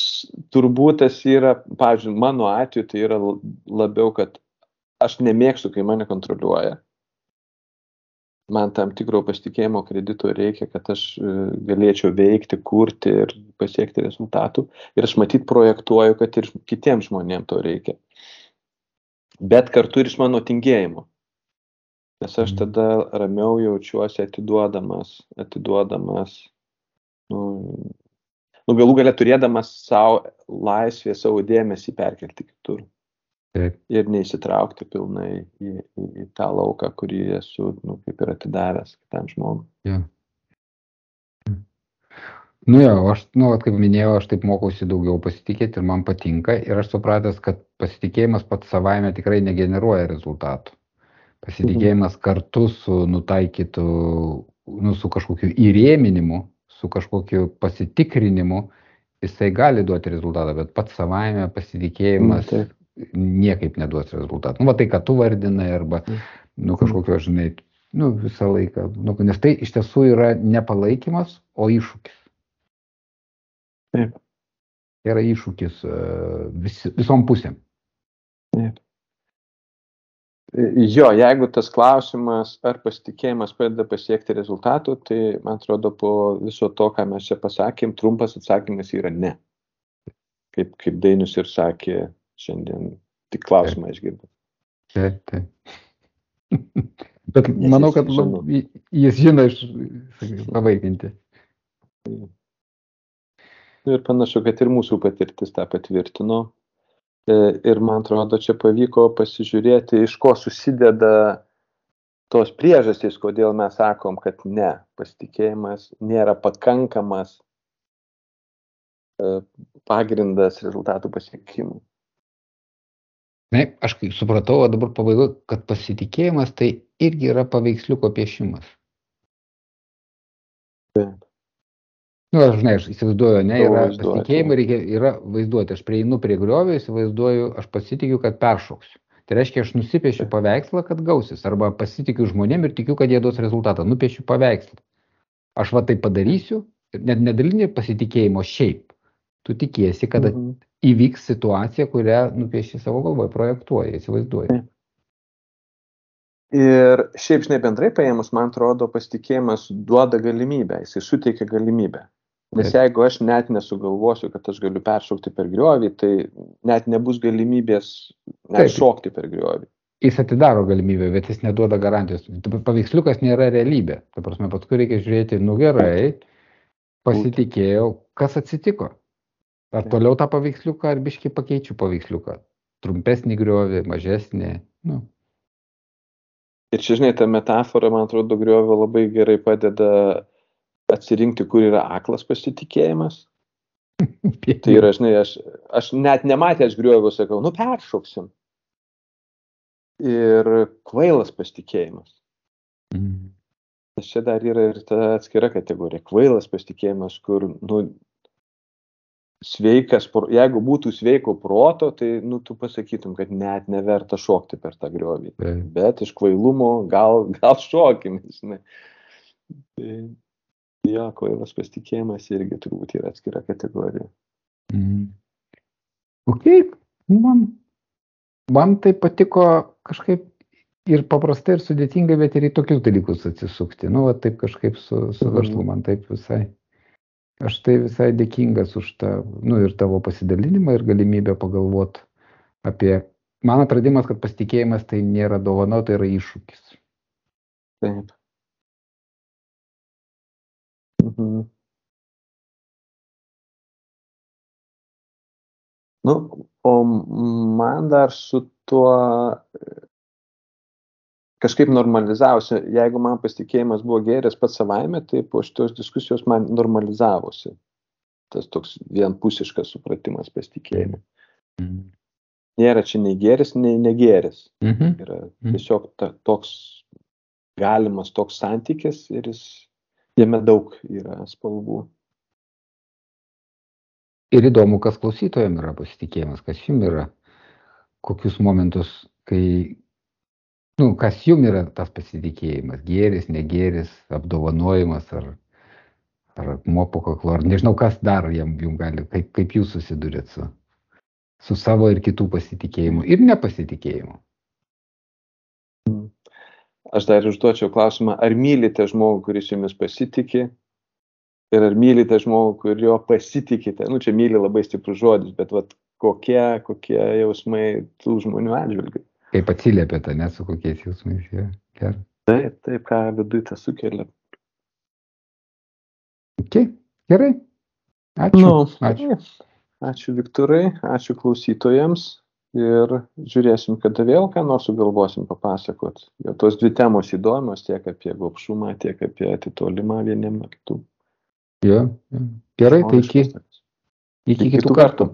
turbūt tas yra, pavyzdžiui, mano atveju tai yra labiau, kad aš nemėgstu, kai mane kontroliuoja man tam tikro pasitikėjimo kredito reikia, kad aš e, galėčiau veikti, kurti ir pasiekti rezultatų. Ir aš matyt projektuoju, kad ir kitiems žmonėms to reikia. Bet kartu ir iš mano tingėjimo. Nes aš mhm. tada ramiau jaučiuosi atiduodamas, atiduodamas, nu, nu galų galę turėdamas savo laisvę, savo dėmesį perkelti kitur. Taip. ir neįsitraukti pilnai į, į, į tą lauką, kurį esu, nu, kaip ir atidavęs kitam žmogui. Ja. Nu jo, aš, nu, kaip minėjau, aš taip mokausi daugiau pasitikėti ir man patinka ir aš supratęs, kad pasitikėjimas pats savaime tikrai negeneruoja rezultatų. Pasitikėjimas kartu su nutaikytu, nu, su kažkokiu įrėminimu, su kažkokiu pasitikrinimu, jisai gali duoti rezultatą, bet pats savaime pasitikėjimas Mm, taip. Niekaip neduos rezultatų. Nu, va tai, ką tu vardinai, arba, Mm. nu, kažkokio, žinai, nu, visą laiką, nu, nes tai iš tiesų yra ne palaikymas, o iššūkis. Taip. Tai yra iššūkis e, vis, visom pusėm. Jo, jeigu tas klausimas, ar pasitikėjimas padeda pasiekti rezultatų, tai man atrodo po viso to, ką mes čia pasakėm, trumpas atsakymas yra ne. Kaip, kaip Dainius ir sakė šiandien, tik klausimą išgirdau. Taip, taip. (laughs) Bet manau, kad žino. jis žino iš pavaikinti. Ir panašu, kad ir mūsų patirtis tą patvirtino. E, Ir man atrodo, čia pavyko pasižiūrėti, iš ko susideda tos priežastys, kodėl mes sakom, kad ne, pasitikėjimas nėra pakankamas e, pagrindas rezultatų pasiekimui. Ne, aš kaip supratau, o dabar pabaigoje, kad pasitikėjimas tai irgi yra paveiksliuko piešimas. Taip. Nu, aš, žinai, aš įsivaizduoju, ne, yra pasitikėjimai, reikia, yra vaizduoti. Aš prieinu prie griovio, įsivaizduoju, aš pasitikiu, kad peršoksiu. Tai reiškia, aš nusipiešiu paveikslą, kad gausis. Arba pasitikiu žmonėm ir tikiu, kad jie duos rezultatą. Nupiešiu paveikslą. Aš va tai padarysiu, net nedalinį pasitikėjimo šiaip. Tu tikiesi, kad Mhm. įvyks situacija, kurią nupieši savo galvoje, projektuoji, įsivaizduoji. Ir šiaip, žinai, bendrai paėmus, man atrodo, pasitikėjimas duoda galimybę, jisai suteikia galimybę. Nes jeigu aš net nesugalvosiu, kad aš galiu peršokti per griovį, tai net nebus galimybės net Taip. šokti per griovį. Jis atidaro galimybę, bet jis neduoda garantijos. Paveiksliukas nėra realybė. Ta prasme, paskui reikia žiūrėti, nu gerai, pasitikėjau, kas atsitiko. Ar toliau tą paveiksliuką, ar biškai pakeičiu paveiksliuką. Trumpesnį griovį, mažesnį. Nu, Ir čia, žinai, ta metafora, man atrodo, griovio labai gerai padeda atsirinkti, kur yra aklas pasitikėjimas. (laughs) Tai yra, žinai, aš, aš net nematęs griovio sakau, nu peršoksim. Ir kvailas pasitikėjimas. Mhm. Nes čia dar yra ir ta atskira kategorija. Kvailas pasitikėjimas, kur, nu, sveikas, jeigu būtų sveiko proto, tai, nu, tu pasakytum, kad net neverta šokti per tą griovį. Taip. Bet iš kvailumo gal, gal šokim, žinai. Tai, jo, kvailas pasitikėjimas irgi turbūt yra atskira kategorija. Mhm. Ok, nu, man, man tai patiko kažkaip ir paprastai, ir sudėtingai, bet ir į tokius dalykus atsisukti. Nu, va, taip kažkaip su, su Mhm. verslu man taip visai. Aš tai visai dėkingas už tą, nu, ir tavo pasidalinimą, ir galimybę pagalvoti apie... Man atradimas, kad pasitikėjimas tai nėra dovana, tai yra iššūkis. Taip. Mhm. Nu, o man dar su tuo kažkaip normalizavosi. Jeigu man pasitikėjimas buvo gėris pats savaime, tai po šitos diskusijos man normalizavosi. Tas toks vienpusiškas supratimas pasitikėjimo. Nėra čia nei gėris, nei negėris. Mhm. Yra Mhm. tiesiog ta, toks galimas toks santykis ir jis, jame daug yra spalvų. Ir įdomu, kas klausytojams yra pasitikėjimas, kas jums yra, kokius momentus, kai, nu, kas jums yra tas pasitikėjimas, gėris, negėris, apdovanojimas ar, ar akmuo po kaklu, ar nežinau, kas dar jam jums gali, kaip, kaip jūs susidurėt su, su savo ir kitų pasitikėjimu ir nepasitikėjimu. Aš dar užduočiau klausimą, ar mylite žmogų, kuris jumis pasitikė ir ar mylite žmogų, kurio pasitikite. Nu, čia myli labai stiprus žodis, bet vat, kokie, kokie jausmai tų žmonių atžvilgių. Kaip atsiliepėte, ne su kokiais jausmais jie. Gerai. Taip, taip, ką viduje tas sukelia. Okay. Gerai. Ačiū. Nu, Ačiū. Ačiū Viktorai, ačiū klausytojams. ir žiūrėsim, kada vėl ką nors sugalvosim papasakot. Jo tos dvi temos įdomios tiek apie gopšumą, tiek apie atitolimą vieniem nuo kitų. Jo. Gerai, tai iki, iki kitų kartų.